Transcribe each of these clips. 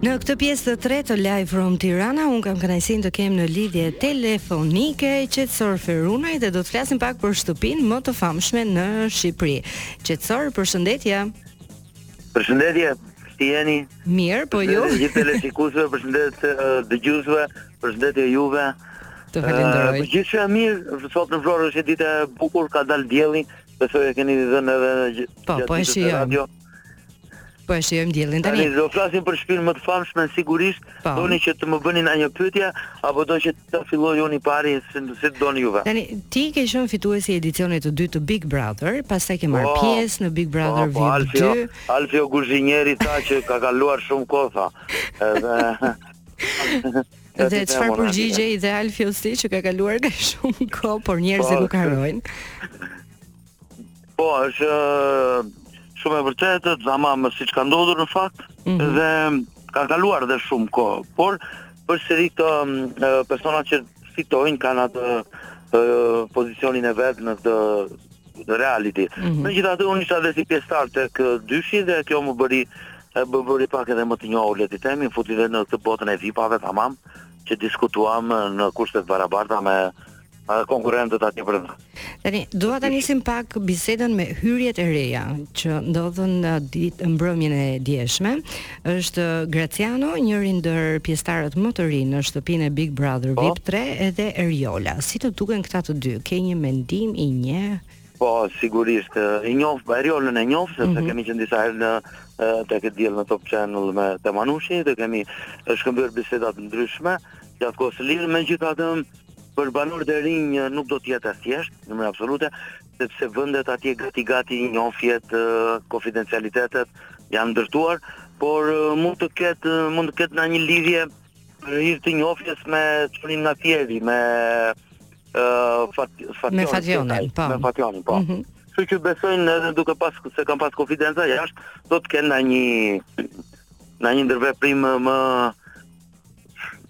Në këtë pjesë të tretë të Live from Tirana, unë kam kënaqësinë të kem në lidhje telefonike Qetësor Ferunaj dhe do të flasim pak për shtëpinë më të famshme në Shqipëri. Qetësor, përshëndetje. Përshëndetje. Si jeni? Mirë, po ju. Përshëndetje gjithë telendjekësve, përshëndetje dëgjuesve, përshëndetje juve. Të falenderoj. Uh, gjithçka mirë, sot në Vlorë është ditë e bukur, ka dalë dielli, besoj e keni dhe në edhe po, po e shijojmë. Po e shijojmë diellin tani. Tani do flasim për shpinë më të famshme sigurisht. Po. Doni që të më bëni ndonjë pyetje apo do që të filloj unë i pari si si doni juve. Tani ti ke qenë fituesi i edicionit të dytë të Big Brother, pastaj ke marrë po. pjesë në Big po, Brother po, VIP 2. Alfio, Alfio kuzhinieri tha që ka kaluar shumë kohë tha. Edhe Dhe çfarë përgjigje i dhe Alfios që ka kaluar ka shumë kohë, por njerëzit po. nuk harrojnë. Po, është shumë e vërtetë, tamam siç ka ndodhur në fakt, mm -hmm. dhe ka kaluar dhe shumë kohë, por përsëri këto persona që fitojnë kanë atë pozicionin e vet në këtë në reality. Mm -hmm. Megjithatë unë isha dhe si pjesëtar tek dyshi dhe kjo më bëri e më bëri pak edhe më të njohur le të themi, më futi dhe në këtë botën e VIP-ave tamam që diskutuam në kushte të barabarta me pa konkurrentët aty brenda. Tani dua ta nisim pak bisedën me hyrjet e reja që ndodhën në mbrëmjen e djeshme. Është Graciano, njëri ndër pjesëtarët më të rinj në shtëpinë e Big Brother po? VIP 3 edhe Eriola. Si të duken këta të dy? Ke një mendim, i njeh? Po, sigurisht, i njof, Eriolën e njof, sepse mm -hmm. kemi qenë disa herë në tek E Diell në Top Channel me te Manushi, dhe kemi shkëmbyer biseda të ndryshme gjatë kohës së lirë, megjithatë Për banorët e rinj nuk do të jetë e thjeshtë, në mënyrë absolute, sepse vendet atje gati gati njohjet, konfidencialitetet janë ndërtuar, por mund të ketë mund të ketë ndonjë lidhje për hir të njohjes me çunin nga Fieri, me ë uh, fat, fat, me Fationin, po. Me Fationin, po. Mm -hmm. Kështu që besoj edhe duke pas se kanë pas konfidenca jashtë, do të kenë ndonjë ndonjë ndërveprim më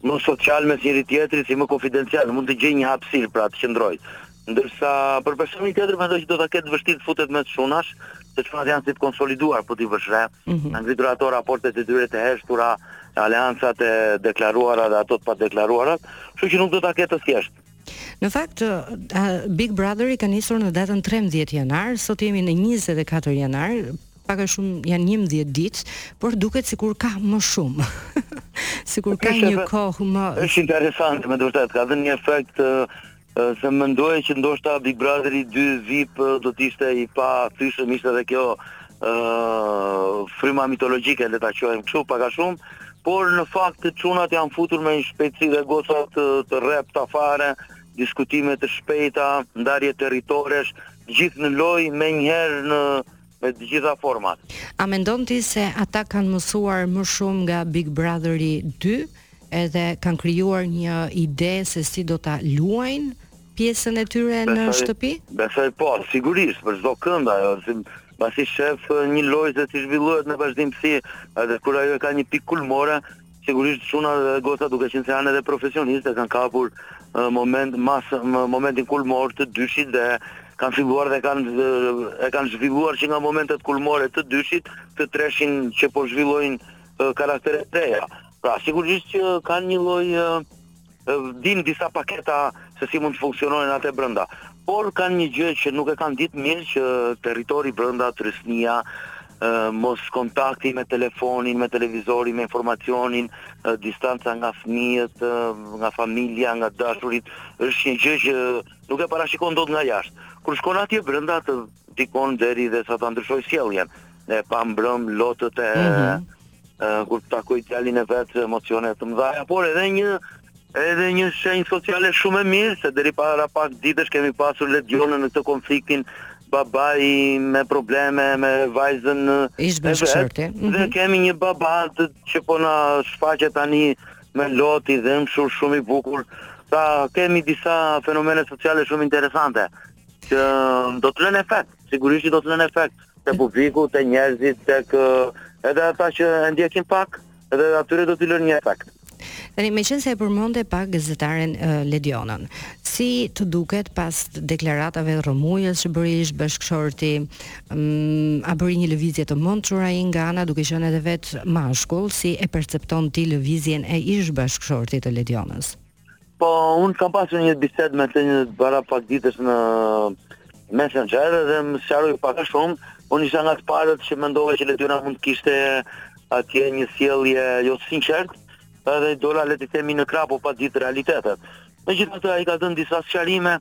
më social mes njëri tjetrit si më konfidencial, mund të gjej një hapësirë pra të qëndroj. Ndërsa për personin tjetër mendoj që do ta ketë të vështirë të futet mes çunash, se çunat janë si të konsoliduar, po t'i vësh re. Mm -hmm. Kanë ngritur ato raportet e tyre të heshtura, aleancat e deklaruara dhe ato të padeklaruara, kështu që nuk do ta ketë të thjeshtë. Në fakt, Big Brotheri ka nisur në datën 13 janar, sot jemi në 24 janar, pak a shumë janë 11 ditë, por duket sikur ka më shumë. sikur ka një kohë më Është interesante, me të vërtetë ka dhënë një efekt se mendoje që ndoshta Big Brotheri 2 VIP do të ishte i pathyeshëm ishte edhe kjo ë fryma mitologjike le ta quajmë kështu pak a shumë por në fakt çunat janë futur me një shpejtësi dhe gocat të, të rrepta fare, diskutime të shpejta, ndarje territoresh, të gjithë në lojë menjëherë me të gjitha format. A mendon ti se ata kanë mësuar më shumë nga Big Brotheri 2 edhe kanë krijuar një ide se si do ta luajnë pjesën e tyre në shtëpi? Besoj po, sigurisht, për çdokënd ajo, si pasi shef një lojë se si zhvillohet në vazhdimësi, edhe kur ajo ka një pikë kulmore, sigurisht çuna dhe goca duke qenë se janë edhe profesionistë, kanë kapur mo, mo, momentin kulmor të dyshit dhe kanë filluar dhe kanë e kanë zhvilluar që nga momentet kulmore të dyshit te treshi që po zhvillojnë karaktere të reja. Pra sigurisht që kanë një lloj dinë disa paketa se si mund të funksionojnë atje brenda. Por kanë një gjë që nuk e kanë dit mirë që territori brenda trysnia moskontakti me telefonin, me televizorin, me informacionin, distanca nga fëmijët, nga familja, nga dashuritë, është një gjë që nuk e parashikon dot nga jashtë. Kur shkon atje brenda të ndikon deri dhe sa ta ndryshojë sjelljen. Ne pamë mbrëmë lotët e mm -hmm. kur takoi djalin e vet emocione të mëdha, por edhe një edhe një shenjë sociale shumë e mirë, se deri para pak ditësh kemi pasur Ledionën në këtë konfliktin babai me probleme me vajzën e vet, dhe mm -hmm. kemi një baba të, që po na shfaqet tani me lot i dhembshur shumë i bukur. Pra kemi disa fenomene sociale shumë interesante që do të lënë efekt, sigurisht do të lënë efekt. te publiku, te njerëzit, tek edhe ata që e ndjekin pak, edhe atyre do t'i lërë një efekt. Tani meqenëse e përmende pak gazetaren uh, Ledionën, si të duket pas deklaratave, rrëmujës që bëri ish bashkëshorti, um, a bëri një lëvizje të mençur ai nga ana duke qenë edhe vetë mashkull, si e percepton ti lëvizjen e ish bashkëshortit të Ledionës? Po, unë kam pasur një bisedë me të një para pak ditësh në Messenger dhe më sqaroi pak a shumë, unë isha nga të parët që mendova që Lediona mund të kishte atje një sjellje jo të sinqert, edhe dola le t'i themi në krah, po pa dit realitetet. Megjithatë ai ka dhënë disa sqarime,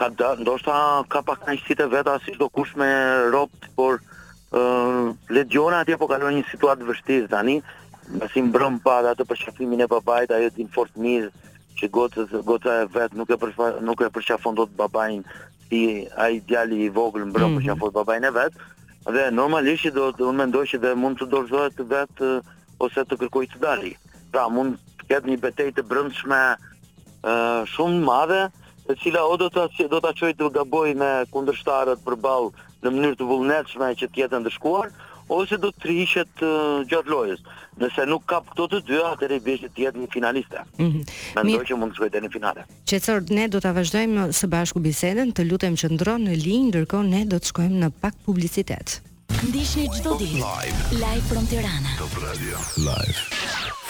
Ka da, ndoshta ka pakënaqësitë e veta si çdokush me robt, por ë uh, Lediona atje po kalon një situatë të vështirë tani. Pasi mbrëmë pa atë përqafimin e babait, ajo e din fort mirë që goca goca e vet nuk e përfa, nuk e përqafon dot babain si ai djali i vogël mbrëmë mm -hmm. përqafon babain e vet. Dhe normalisht që do të unë mendoj që dhe mund të dorëzohet vetë ose të kërkojë të dali. Pra mund të ketë një betejë të brendshme ë uh, shumë të madhe e cila o do ta do ta çojë të gabojë me kundërshtarët përballë në mënyrë të vullnetshme që të jetë ndëshkuar, ose do të tërhiqet gjatë lojës. Nëse nuk kap këto të dyja, atëherë i bie që të jetë një finaliste. Mm -hmm. Mendoj që mund të shkojë deri në finale. Qetësor, ne do ta vazhdojmë së bashku bisedën, të lutem qëndro në linjë, ndërkohë ne do të shkojmë në pak publicitet. Ndiqni çdo ditë live from Tirana. Top Radio live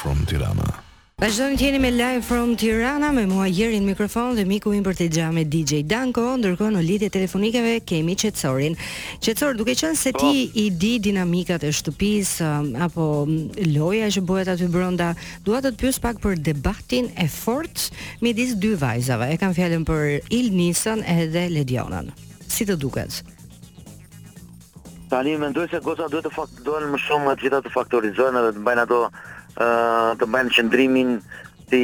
from Tirana. Vazhdoni të jeni me Live From Tirana me mua Jerin në mikrofon dhe miku im për te xhame DJ Danko, ndërkohë në lidhje telefonike kemi Qetësorin. Qetësor, duke qenë se ti po. i di dinamikat e shtëpisë apo lojën që bëhet aty brenda, dua të të pyes pak për debatin e fortë midis dy vajzave. E kam fjalën për Ilnisën edhe Ledionën. Si të duket? Tani mendoj se gocat duhet të faktorizohen më shumë, të gjitha të faktorizohen edhe të mbajnë ato ë të mbajnë qëndrimin si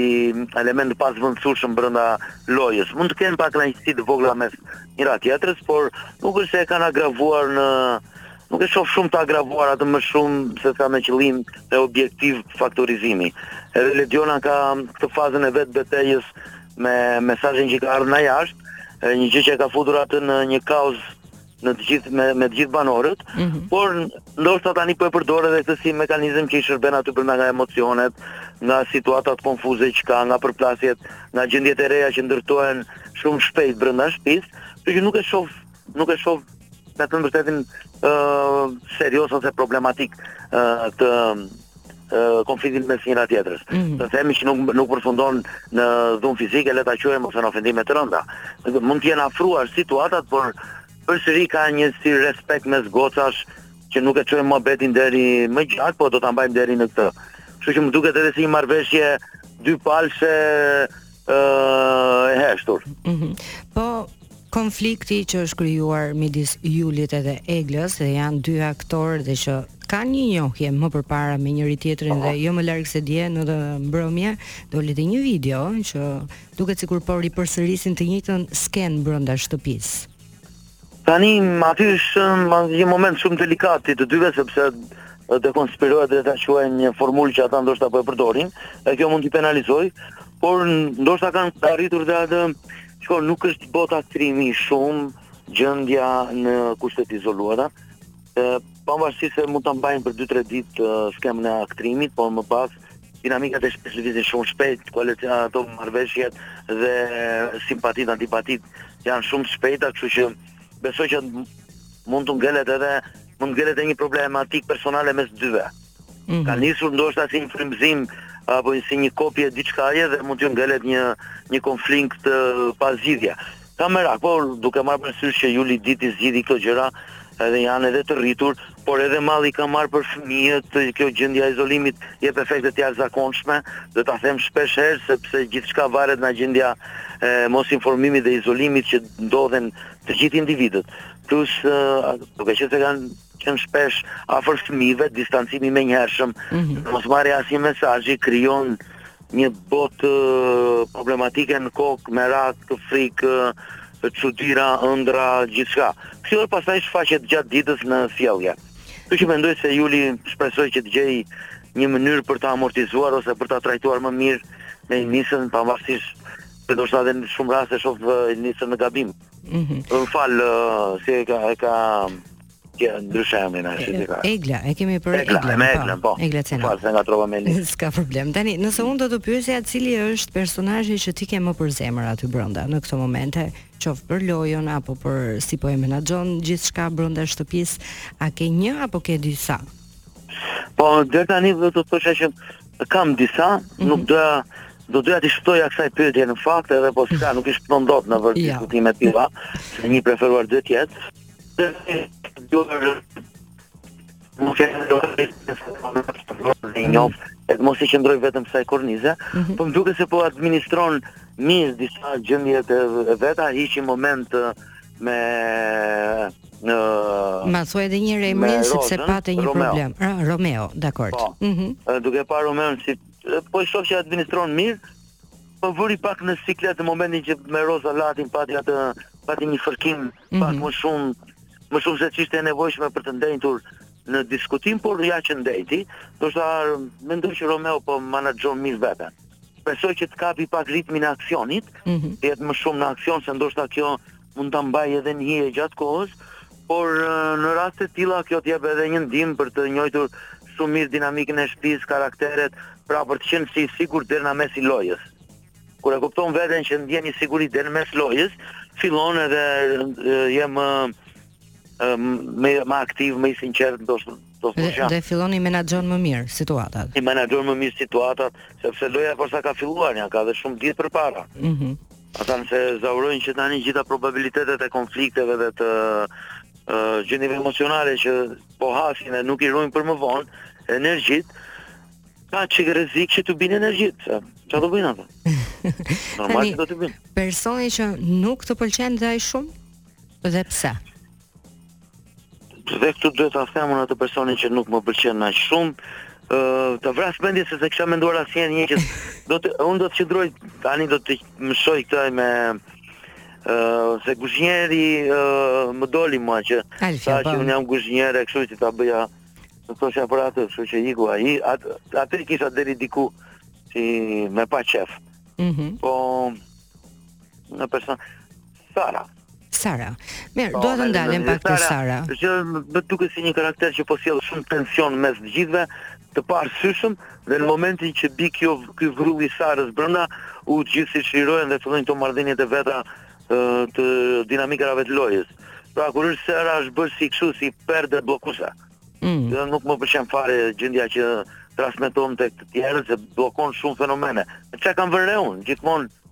element pjesë e rëndësishme brënda lojës. Mund të kenë pak mëri të vogla mes njëra tjetrës, por nuk është se e kanë agravuar në... Nuk e shof shumë të agravuar atë më shumë se sa me qëllim e objektiv faktorizimi. Edhe Lediona ka këtë fazën e vetëbetejës me mesazhin që ka ardhur nga jashtë, një gjë që e ka futur atë në një kaos në të gjithë me me të gjithë banorët, mm -hmm. por ndoshta tani po e përdor edhe këtë si mekanizëm që i shërben aty brenda nga emocionet, nga situatat konfuze që ka, nga përplasjet, nga gjendjet e reja që ndërtohen shumë shpejt brenda shtëpisë, që nuk e shoh, nuk e shoh me të vërtetë ë uh, serioz ose problematik uh, të konfliktin mes njëra tjetrës. Mm -hmm. Të themi që nuk nuk përfundon në dhunë fizike, le ta quajmë ose në ofendime të rënda. Mund të jenë agravuar situatat, por përsëri ka një si respekt mes gocash që nuk e çojmë muhabetin deri në gjak, por do ta mbajmë deri në këtë. Kështu që më duket edhe si një marrëveshje dy palëshe ë e heshtur. Mm -hmm. Po konflikti që është krijuar midis Julit edhe Eglës dhe janë dy aktorë dhe që kanë një njohje më përpara me njëri tjetrin dhe jo më larg se dje në mbrëmje doli dhe një video që duket sikur po ripërsërisin të njëjtën skenë brenda shtëpisë. Tani, aty është një moment shumë delikat të dyve, sepse të konspirohet dhe ta quajnë një formulë që ata ndoshta po e përdorin, e kjo mund t'i penalizojë, por ndoshta kanë arritur dhe atë, që nuk është bot aktrimi shumë gjendja në kushte të izoluara, Pavarësisht se mund ta mbajnë për 2-3 ditë uh, skemën e aktrimit, por më pas dinamikat e shpisë lëvizin shumë shpejt, kualicion ato marrëveshjet dhe simpatitë, antipatitë janë shumë të shpejta, kështu që besoj që mund t'u ngelet edhe mund t'u ngelet edhe një problematikë personale mes të dyve. Mm -hmm. Ka nisur ndoshta si një frymëzim apo si një kopje e diçkaje dhe mund t'u ngelet një një konflikt pa zgjidhje. Ka merak, por duke marrë parasysh që Juli di t'i zgjidhi këto gjëra, edhe janë edhe të rritur, por edhe malli e ka marrë për fëmijët, kjo gjendja e izolimit jep efekte të jashtëzakonshme, do ta them shpesh herë sepse gjithçka varet nga gjendja e mosinformimit dhe izolimit që ndodhen të gjithë individët. Plus, duke qenë se kanë qënë shpesh afër fëmijëve, distancimi i menjëhershëm, mm -hmm. mosmarrja e asnjë mesazhi krijon një botë problematike në kokë merak, frikë, çudira, ëndrra, gjithçka. Kjo është pastaj shfaqet gjatë ditës në sjellje. Kështu që mendoj se Juli shpresoj që të gjej një mënyrë për ta amortizuar ose për ta trajtuar më mirë me nisën pavarësisht se siç të thashë në shumë raste shoh nisën në gabim. Mhm. Mm Më fal, uh, si e ka e ka ja ndryshe emrin, si të ka. Egla, e kemi për Egla. Egla, me Egla, po. Egla Cena. Fal, se ngatërrova me një. S'ka problem. Tani, nëse unë do të pyesja, cili është personazhi që ti ke më për zemër aty brënda, në këto momente, qoftë për lojën, apo për si po e menaxhon, gjithçka brënda shtëpis, a ke një, apo ke disa? Po, deri tani do të thosha që Kam disa, mm -hmm. nuk doja do doja t'i shpëtoja kësaj pyetje në fakt edhe po s'ka, nuk i shpëton dot në vërtet ja. diskutime të tilla, se një i preferuar duhet të jetë. Nuk e do të të një of, edhe mos i qëndroj vetëm kësaj kornize, mm -hmm. po më duket se po administron mirë disa gjëndje të veta, hiq moment me në Ma thuaj edhe një herë emrin sepse pata një Romeo. problem. Ah, Romeo, dakord. Po. Ëh. Mm -hmm. Duke parë Romeon si po e shoh që administron mirë, po e vuri pak në siklet në momentin që me Roza Latin pati atë pati një fërkim mm -hmm. pak më shumë më shumë se ç'ishte e nevojshme për të ndenjtur në diskutim, por ja që ndejti, do të thotë mendoj që Romeo po menaxhon mirë veten. Besoj që të kapi pak ritmin e aksionit, mm -hmm. të jetë më shumë në aksion se ndoshta kjo Mund ta mbajë edhe në hije gjatë kohës, por në raste të tilla kjo të jep edhe një ndihmë për të njohur shumë mirë dinamikën e shtëpisë, karakteret, pra për të qenë i sigurt deri në mes të lojës. Kur e kupton veten që ndjen një siguri deri në mes lojës, fillon edhe je më më më aktiv, më i sinqert ndoshta do të thoja. Dhe fillon i menaxhon më mirë situatat. I menaxhon më mirë situatat, sepse loja posa ka filluar, ka dhe shumë ditë përpara. Mhm. Mm Ata nëse ezaurojnë që tani gjithë probabilitetet e konflikteve dhe të gjendjeve emocionale që po hasin e nuk i ruajnë për më vonë energjit, ka çik rrezik që t'u bien energjit. Çfarë do bëjnë ata? Normal që do të bien. Personi që nuk të pëlqen dhe aq shumë dhe pse? Dhe këtu duhet ta them unë atë personin që nuk më pëlqen aq shumë, ë të vras mendje se se kisha menduar asnjëherë një që do të unë do të qëndroj tani do të më shoj këtë me ë se guzhinieri më doli mua që sa që po. unë jam guzhinier e kështu që ta bëja të thosha për atë, kështu që iku ai, atë atë kisha deri diku si me pa qef. Mhm. Mm po në person Sara. Sara. Mirë, po, dua të ndalem pak te Sara. Që më duket si një karakter që po sjell shumë tension mes të gjithëve, të paarsyeshëm dhe në momentin që bi kjo ky vrull i Sarës brenda, u gjithë si çlirohen dhe fillojnë të marrëdhëniet e veta të dinamikave të lojës. Pra kur është Sara është bërë si kështu si perde bllokuese. Mm. Dhe nuk më pëlqen fare gjendja që transmeton tek të tjerët se bllokon shumë fenomene. Çka kam vënë unë gjithmonë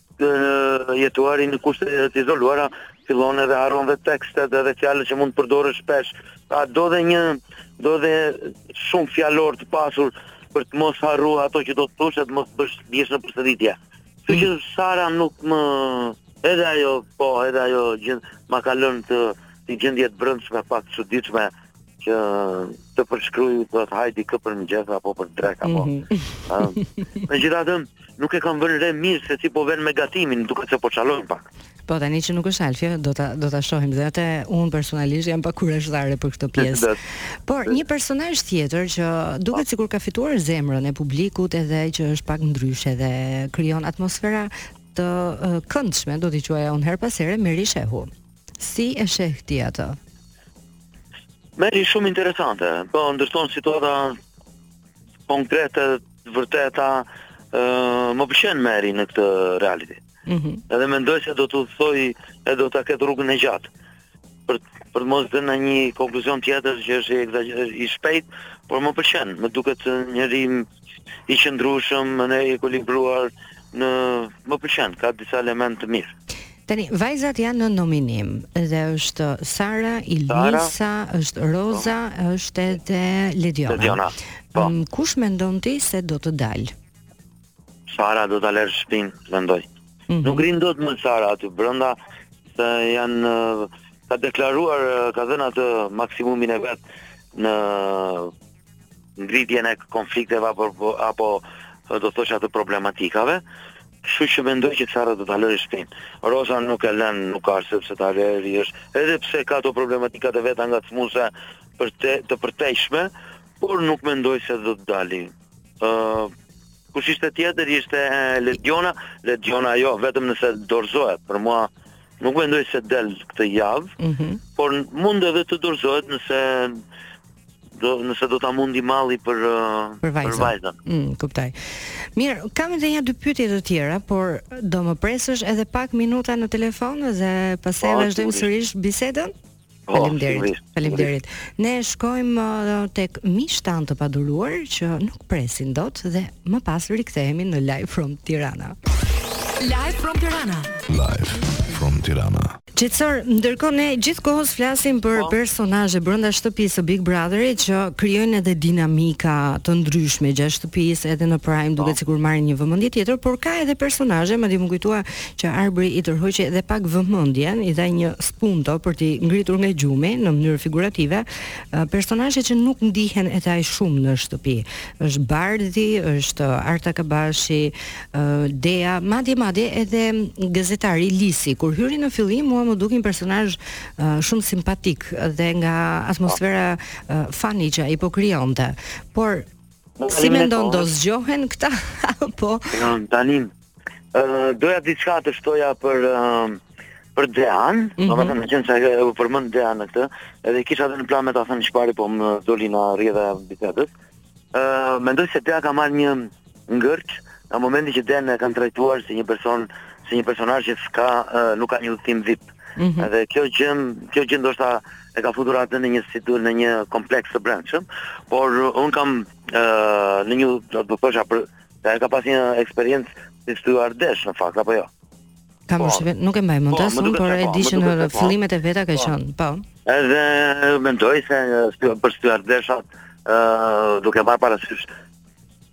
jetuari në kushte të izoluara fillon edhe harron dhe tekstet edhe fjalët që mund të përdorësh shpesh. A do dhe një do dhe shumë fjalor të pasur për të mos harru ato që do të thuash e të mos bësh biesh në përsëritje. Kështu që mm. Sara nuk më edhe ajo po edhe ajo gjë ma ka lënë një gjendje të brendshme pak të çuditshme. Të që të përshkruaj të thotë hajde këtu për mëngjes apo për drek apo. Mm -hmm. Megjithatë, nuk e kam vënë re mirë se si po vjen me gatimin, duket se po çalojnë pak. Po tani që nuk është Alfia, do ta do ta shohim dhe atë un personalisht jam pak kurioze për këtë pjesë. Por një personazh tjetër që duket sikur ka fituar zemrën e publikut edhe ai që është pak ndryshe dhe krijon atmosfera të këndshme, do t'i quaja unë herë pas here, Meri Shehu. Si e sheh ti atë? Meri shumë interesante. Po ndërton situata konkrete, vërteta, ë më pëlqen Meri në këtë reality. Mhm. Mm edhe mendoj se do udhëtojë e do ta ketë rrugën e gjatë. Për për të mos dhënë një konkluzion tjetër që është i, i shpejt, por më pëlqen, më duket njeri më i qëndrueshëm, më i ekuilibruar, në më pëlqen, ka disa elementë të mirë. Tani vajzat janë në nominim dhe është Sara, Ilisa, është Roza, po. është edhe Lediona. Lediona. Po. Um, kush mendon ti se do të dal? Sara do ta lërë shpinë, mendoj. Mm -hmm. Nuk rri dot më Sara aty brenda se ajo e ka deklaruar ka dhënë atë maksimumin e vet në ngritjen e konflikteve apo apo do të thosha të problematikave. Kështu që mendoj që Sara do ta lërë shtëpinë. Roza nuk e lën, nuk ka arsye pse ta lërë, është edhe pse ka ato problematikat e veta nganjëherë ca emocione të përtejshme, por nuk mendoj se do të dali. Ë uh, kush ishte tjetër ishte Lediona, Lediona jo, vetëm nëse dorëzohet. Për mua Nuk mendoj se del këtë javë, mm -hmm. por mund edhe të dorëzohet nëse do nëse do ta mundë malli për uh, për vajzën. Mm, kuptoj. Mirë, kam edhe nja dy pyetje të tjera, por do më presësh edhe pak minuta në telefon dhe pastaj po, vazhdojmë sërish bisedën? Po, Faleminderit. Faleminderit. Ne shkojmë uh, tek miqtë tanë të paduruar që nuk presin dot dhe më pas rikthehemi në Live from Tirana. Live from Tirana. Live from Tirana. Qetësor, ndërkohë ne gjithë kohës flasim për po. personazhe brenda shtëpisë së Big Brotherit që krijojnë edhe dinamika të ndryshme gjatë shtëpisë, edhe në prime duket po. sikur marrin një vëmendje tjetër, por ka edhe personazhe, madje më kujtua që Arbri i tërhoqi edhe pak vëmendjen, i dha një spunto për t'u ngritur nga gjumi në mënyrë figurative, personazhe që nuk ndihen edhe aq shumë në shtëpi. Është Bardhi, është Arta Kabashi, Dea, madje madje edhe gazetari Lisi, kur hyri në fillim mua më dukej personazh shumë simpatik dhe nga atmosfera fani që ai po krijonte. Por si mendon do zgjohen këta apo? Jo, tani uh, doja diçka të shtoja për uh, për Dean, mm -hmm. domethënë meqenëse u përmend Dea në këtë, edhe kisha edhe në plan me ta thënë çfarë po më doli në rrjedhë e bisedës. Ë, uh, mendoj se Dea ka marrë një ngërç në momentin që Dean e kanë trajtuar si një person, si një personazh që s'ka uh, nuk ka një udhtim VIP. Mm -hmm. Edhe kjo gjë, kjo gjë ndoshta e ka futur atë në një situ në një kompleks të brendshëm, por unë kam ë uh, në një do të thosha për Ka e ka pas një eksperiencë si stjuardeshë në fakt apo jo? Kam po, shpë, nuk e mbaj mend po, as unë, por e po, di që në po. fillimet e veta ka po. qenë, po. Edhe mendoj se për stjuardeshat ë uh, duke marr parasysh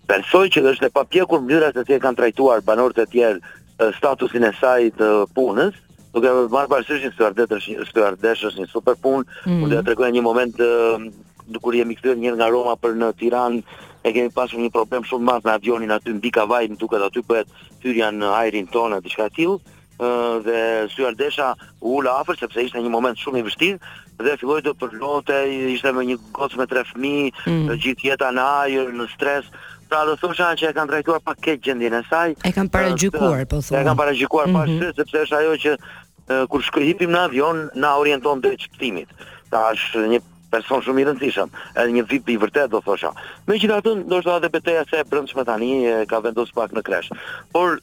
besoj që është e papjekur mënyra se si e kanë trajtuar banorët e tjerë statusin e saj të punës, duke marrë parasysh stjuardeshë është një stjuardeshë është një super punë, mm. unë do të tregoj një moment uh, kur jemi kthyer njëherë nga Roma për në Tiranë, e kemi pasur një problem shumë të madh me avionin aty mbi Kavajë, më duket aty bëhet thyrja në ajrin tonë diçka e tillë, uh, dhe stjuardesha u ul afër sepse ishte një moment shumë i vështirë, dhe filloi të përlotej, ishte me një gocë me tre fëmijë, mm. gjithë jeta në ajër, në stres. Pra do thosha që e kanë trajtuar pak keq gjendjen e saj. E kanë paragjykuar, po thonë. E kanë paragjykuar mm -hmm. pas mhm. sepse është ajo që kur shkoj hipim në avion, na orienton drejt shpëtimit. Pra është një person shumë i rëndësishëm, edhe një VIP i vërtetë do thosha. Megjithatë, ndoshta edhe beteja e saj e brendshme tani e ka vendosur pak në kresh. Por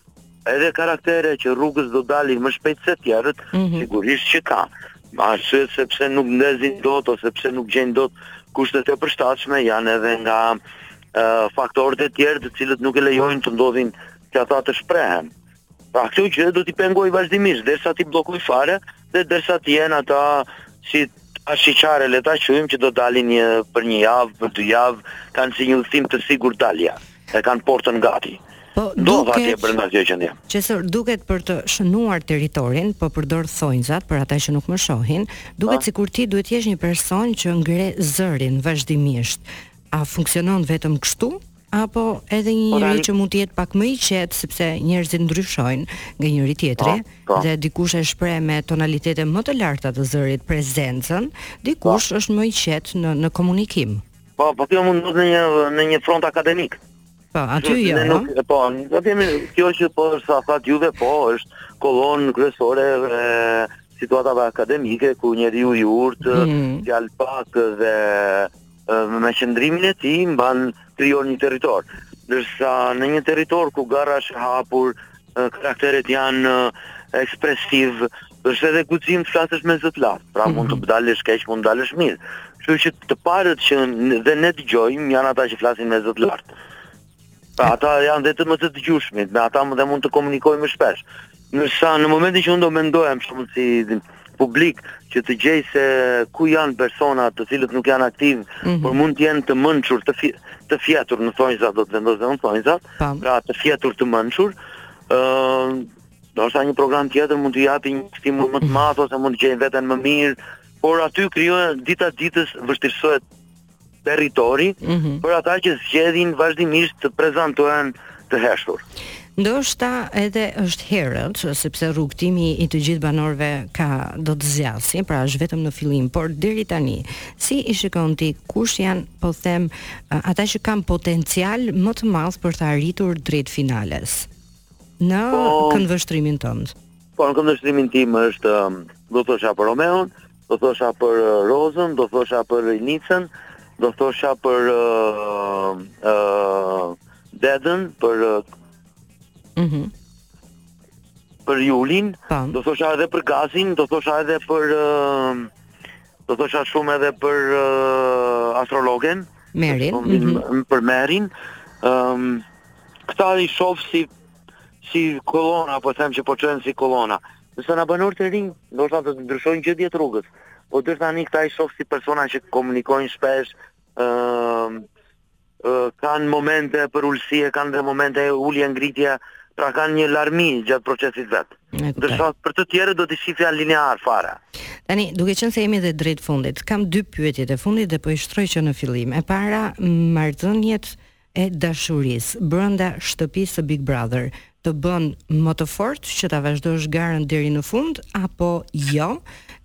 Edhe karaktere që rrugës do dalin më shpejt se tjerët, mm -hmm. sigurisht që ka. Ka arsye sepse nuk ndezin dot ose sepse nuk gjejnë dot kushtet e përshtatshme janë edhe nga uh, faktorët e tjerë të cilët nuk e lejojnë të ndodhin që ata të shprehen. Pra kjo gjë do t'i pengojë vazhdimisht, derisa t'i bllokojë fare, Dhe derisa të jenë ata si ashiqare le ta quajmë që do dalin një për një javë, për dy javë, kanë si një udhëtim të sigurt dalje. E kanë portën gati. Po duket atje brenda kjo gjendje. Qesor duket për të shënuar territorin, po përdor thonjzat për ata që nuk më shohin, duket po. sikur ti duhet të jesh një person që ngre zërin vazhdimisht. A funksionon vetëm kështu? Apo edhe një njeri që mund të jetë pak më i qetë sepse njerëzit ndryshojnë nga njëri tjetri po, po. dhe dikush e shpreh me tonalitete më të larta të zërit prezencën, dikush po. është më i qetë në në komunikim. Po, po kjo mund të në një, në një front akademik. Po, aty jo. Ne nuk po, do të themi kjo që po sa sa juve po është kolonë kryesore e situatave akademike ku njeriu i urtë, mm. fjalëpak dhe me qëndrimin e tij mban krijon një territor. Ndërsa në një territor ku gara është e hapur, karakteret janë ekspresivë, është edhe guxim të flasësh me zë të lartë. Pra mm -hmm. mund të dalësh keq, mund të dalësh mirë. Kështu që të parët që dhe ne dëgjojmë janë ata që flasin me zë të lartë. Pra ata janë vetëm më të dëgjueshmit, me ata më dhe mund të komunikoj më shpesh. Ndërsa në momentin që unë do mendoja më shumë si publik që të gjej se ku janë persona të cilët nuk janë aktivë, mm -hmm. por mund të jenë të mençur, të fje, të fjetur në thonjza do ta vendos në thonjza, pra të fjetur të mençur. ë uh, Do është një program tjetër mund t'i japi një stimul më të mhm. madh ose mund të gjejnë veten më mirë, por aty krijohen dita ditës vështirësohet territori mm -hmm. për ata që zgjedhin vazhdimisht të prezantohen të heshtur. Ndoshta edhe është herët, sepse rrugëtimi i të gjithë banorëve ka do të zgjasë, pra është vetëm në fillim, por deri tani, si i shikon ti kush janë, po them, ata që kanë potencial më të madh për të arritur drejt finales në po, këndvështrimin tënd? Po, në këndvështrimin tim është um, do të thosha për Romeon, do thosha për Rozën, do thosha për Nicën, do thosha për ë uh, uh, Dedën, për ë uh, mm -hmm. për Julin, Tam. Po. do thosha edhe për Gazin, do thosha edhe për uh, do thosha shumë edhe për uh, astrologen, Merin, mm -hmm. për Merin. Ëm um, këta i shoh si si kolona, po them që po çojnë si kolona. Disa nga banorët të rinj, ndoshta do të ndryshojnë gjë gjatë rrugës. Po deri tani këta i shoh si persona që komunikojnë shpesh, ë uh, uh, kanë momente përulësie, kanë dhe momente ulje ngritje, pra kanë një larmi gjatë procesit vetë. Ndërsa për të tjerët do të shifja linear fare. Tani, duke qenë se jemi dhe drejt fundit, kam dy pyetje të fundit dhe po i shtroj që në fillim. E para, marrëdhëniet e dashurisë brenda shtëpisë së Big Brother të bën më të fortë që ta vazhdosh garën deri në fund apo jo?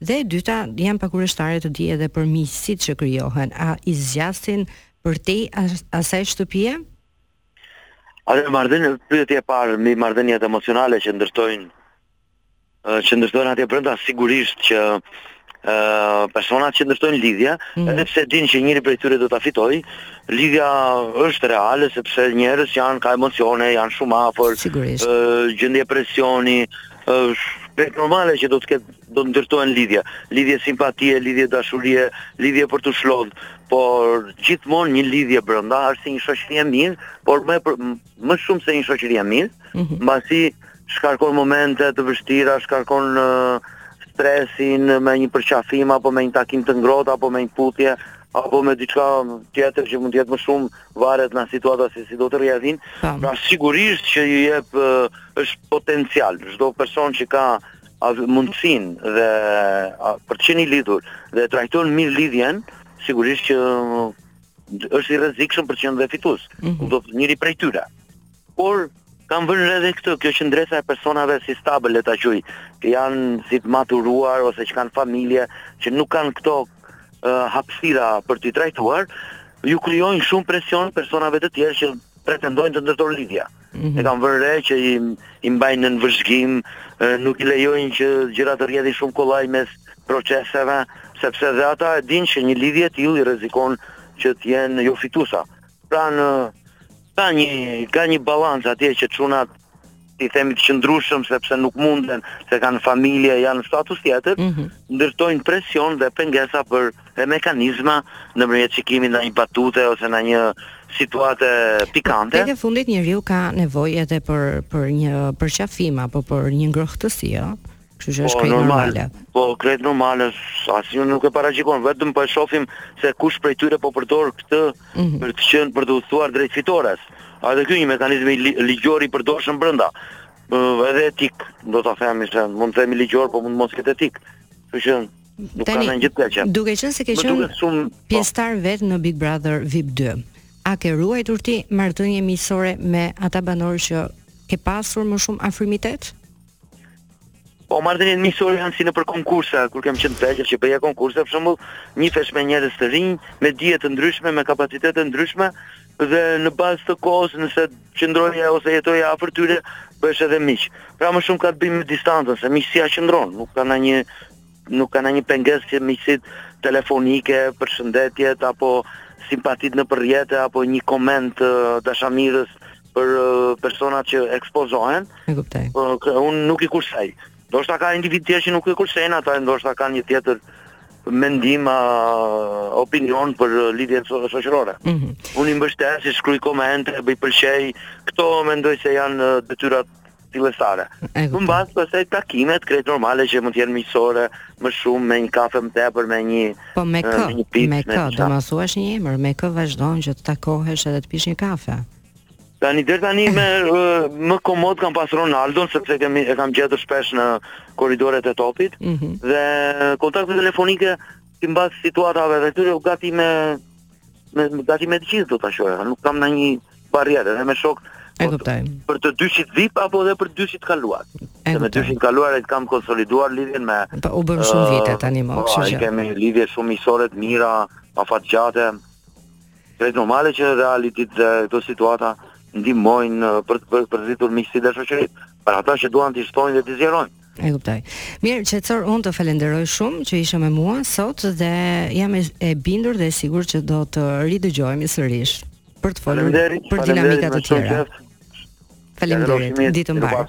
Dhe e dyta, jam pak kureshtare të di edhe për miqësitë që krijohen, a zgjasin përtej asaj shtëpie? Ajo marrëdhënie pyetja e parë mbi marrëdhëniet emocionale që ndërtohen që ndërtohen atje brenda sigurisht që ë personat që ndërtojnë lidhje, mm -hmm. edhe pse e dinë që njëri prej tyre do ta fitojë, lidhja është reale sepse njerëz janë ka emocione, janë shumë afër, ë gjendje presioni, është normale që do të ketë do të ndërtohen lidhje, lidhje simpatie, lidhje dashurie, lidhje për t'u shlodh, por gjithmonë një lidhje brenda është si një shoqëri e mirë, por më më shumë se një shoqëri e mirë, mm -hmm. mbasi shkarkon momente të vështira, shkarkon uh, stresin me një përqafim apo me një takim të ngrohtë apo me një puthje apo me diçka tjetër që mund të jetë më shumë varet nga situatat se si do të rrjedhin. Pra sigurisht që ju jep uh, është potencial. Çdo person që ka mundësinë dhe për të qenë i lidhur dhe trajton mirë lidhjen, sigurisht që është i rrezikshëm për të qenë dhe fitues. Mm -hmm. Do të njëri prej tyre. Por kam vënë re edhe këtë, kjo qëndresa e personave si stabël, le ta quaj, që janë si të maturuar ose që kanë familje, që nuk kanë këto uh, hapësira për t'i trajtuar, ju krijojnë shumë presion personave të tjerë që pretendojnë të ndërtojnë lidhje. Mhm. E kam vënë re që i, i mbajnë nën vëzhgim, nuk i lejojnë që gjërat të rrjedhin shumë kollaj mes proceseve, sepse dhe ata e dinë që një lidhje e tillë i rrezikon që të jenë jo fitusa. Pra ka një ka një balancë atje që çunat i themi të qëndrueshëm sepse nuk munden, se kanë familje, janë në status tjetër, mm -hmm. ndërtojnë presion dhe pengesa për dhe mekanizma nëpërmjet shikimit ndaj një batute ose ndaj një situate pikante. Tek e fundit njeriu ka nevojë edhe për për një përqafim apo për një ngrohtësi, ëh. Kështu që është po, krejt normale. Po, krejt normale, asnjë nuk e paragjykon, vetëm po e shohim se kush prej tyre po përdor këtë mm -hmm. për të qenë për të udhëtuar drejt fitores. Edhe ky një mekanizëm ligjor i përdorshëm brenda. Edhe etik, do të themi se mund të themi ligjor, po mund të mos jetë etik. Kështu që Nuk Tani, ka ndonjë gjë Duke qenë se ke qenë po. pjesëtar vet në Big Brother VIP 2, a ke ruajtur ti marrëdhënie miqësore me ata banorë që ke pasur më shumë afrimitet? Po marrëdhënie miqësore janë si nëpër konkurse, kur kam qenë të që bëja konkurse, për shembull, njifesh me njerëz të rinj, me dije të ndryshme, me kapacitete të ndryshme dhe në bazë të kohës, nëse qëndron ose jeton afër tyre, bësh edhe miq. Pra më shumë ka të bëjë me distancën, se miqësia qëndron, nuk ka ndonjë Nuk ka ndonjë pengesë që miqësitë telefonike, përshëndetjet apo simpatitë nëpër rrjete apo një koment dashamirës për personat që ekspozohen. E kuptoj. Unë nuk i kursej. Ndoshta ka individë tjerë që nuk i kursejnë, ata ndoshta kanë një tjetër mendim a opinion për lidhjen shoqërore. Mm -hmm. Unë i mbështes, i shkruj komente, i pëlqej, këto mendoj se janë detyrat fillestare. Më mbas pastaj takimet krejt normale që mund të jenë miqësore, më shumë me një kafe më tepër me një po me kë, me, një picë, me kë, me do të më thuash një emër, me kë vazhdon që të takohesh edhe të pish një kafe. Tani deri tani me më komod kam pas Ronaldon sepse kemi e kam gjetur shpesh në korridoret e topit mm -hmm. dhe kontakte telefonike simbas situatave dhe këtyre gati me me gati me të gjithë do të thoja, nuk kam ndonjë barrierë dhe me shok. E po, kuptoj. Për të dyshit VIP apo edhe për dyshin e kaluar. Se me dyshin e kaluar e kam konsoliduar lidhjen me. Po u bënë shumë vite tani më, po, kështu që. Kemi lidhje shumë miqësore të mira, afatgjate. Është normale që reality dhe këto situata ndihmojnë uh, për për të rritur miqësi dhe shoqëri. Për ata që duan të shtojnë dhe të zgjerojnë. E kuptoj. Mirë, Qetësor, unë të falenderoj shumë që ishe me mua sot dhe jam e bindur dhe e sigurt që do të ridëgjohemi sërish. për të folur për dinamika të tjera. Faleminderit, ditë të mbarë.